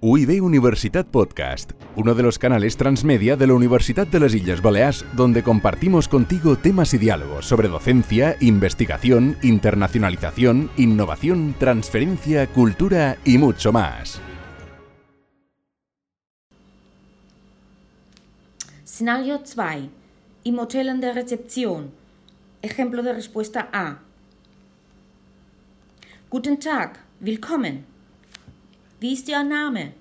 UIB Universitat Podcast, uno de los canales transmedia de la Universidad de las Islas Baleares, donde compartimos contigo temas y diálogos sobre docencia, investigación, internacionalización, innovación, transferencia, cultura y mucho más. Szenario 2. Im Hotel der Rezeption. Ejemplo de respuesta A. Guten Tag, willkommen. Wie ist Ihr Name?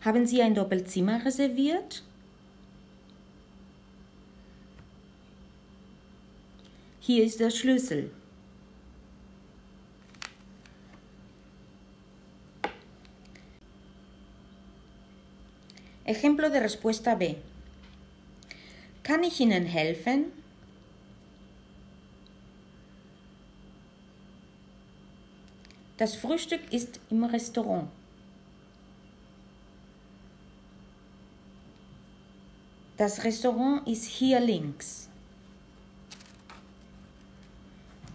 Haben Sie ein Doppelzimmer reserviert? Hier ist der Schlüssel. Ejemplo de respuesta B. ¿Kann ich Ihnen helfen? Das Frühstück ist im Restaurant. Das Restaurant ist hier links.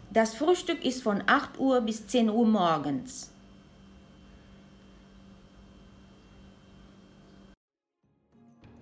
Das Frühstück ist von 8 Uhr bis 10 Uhr morgens.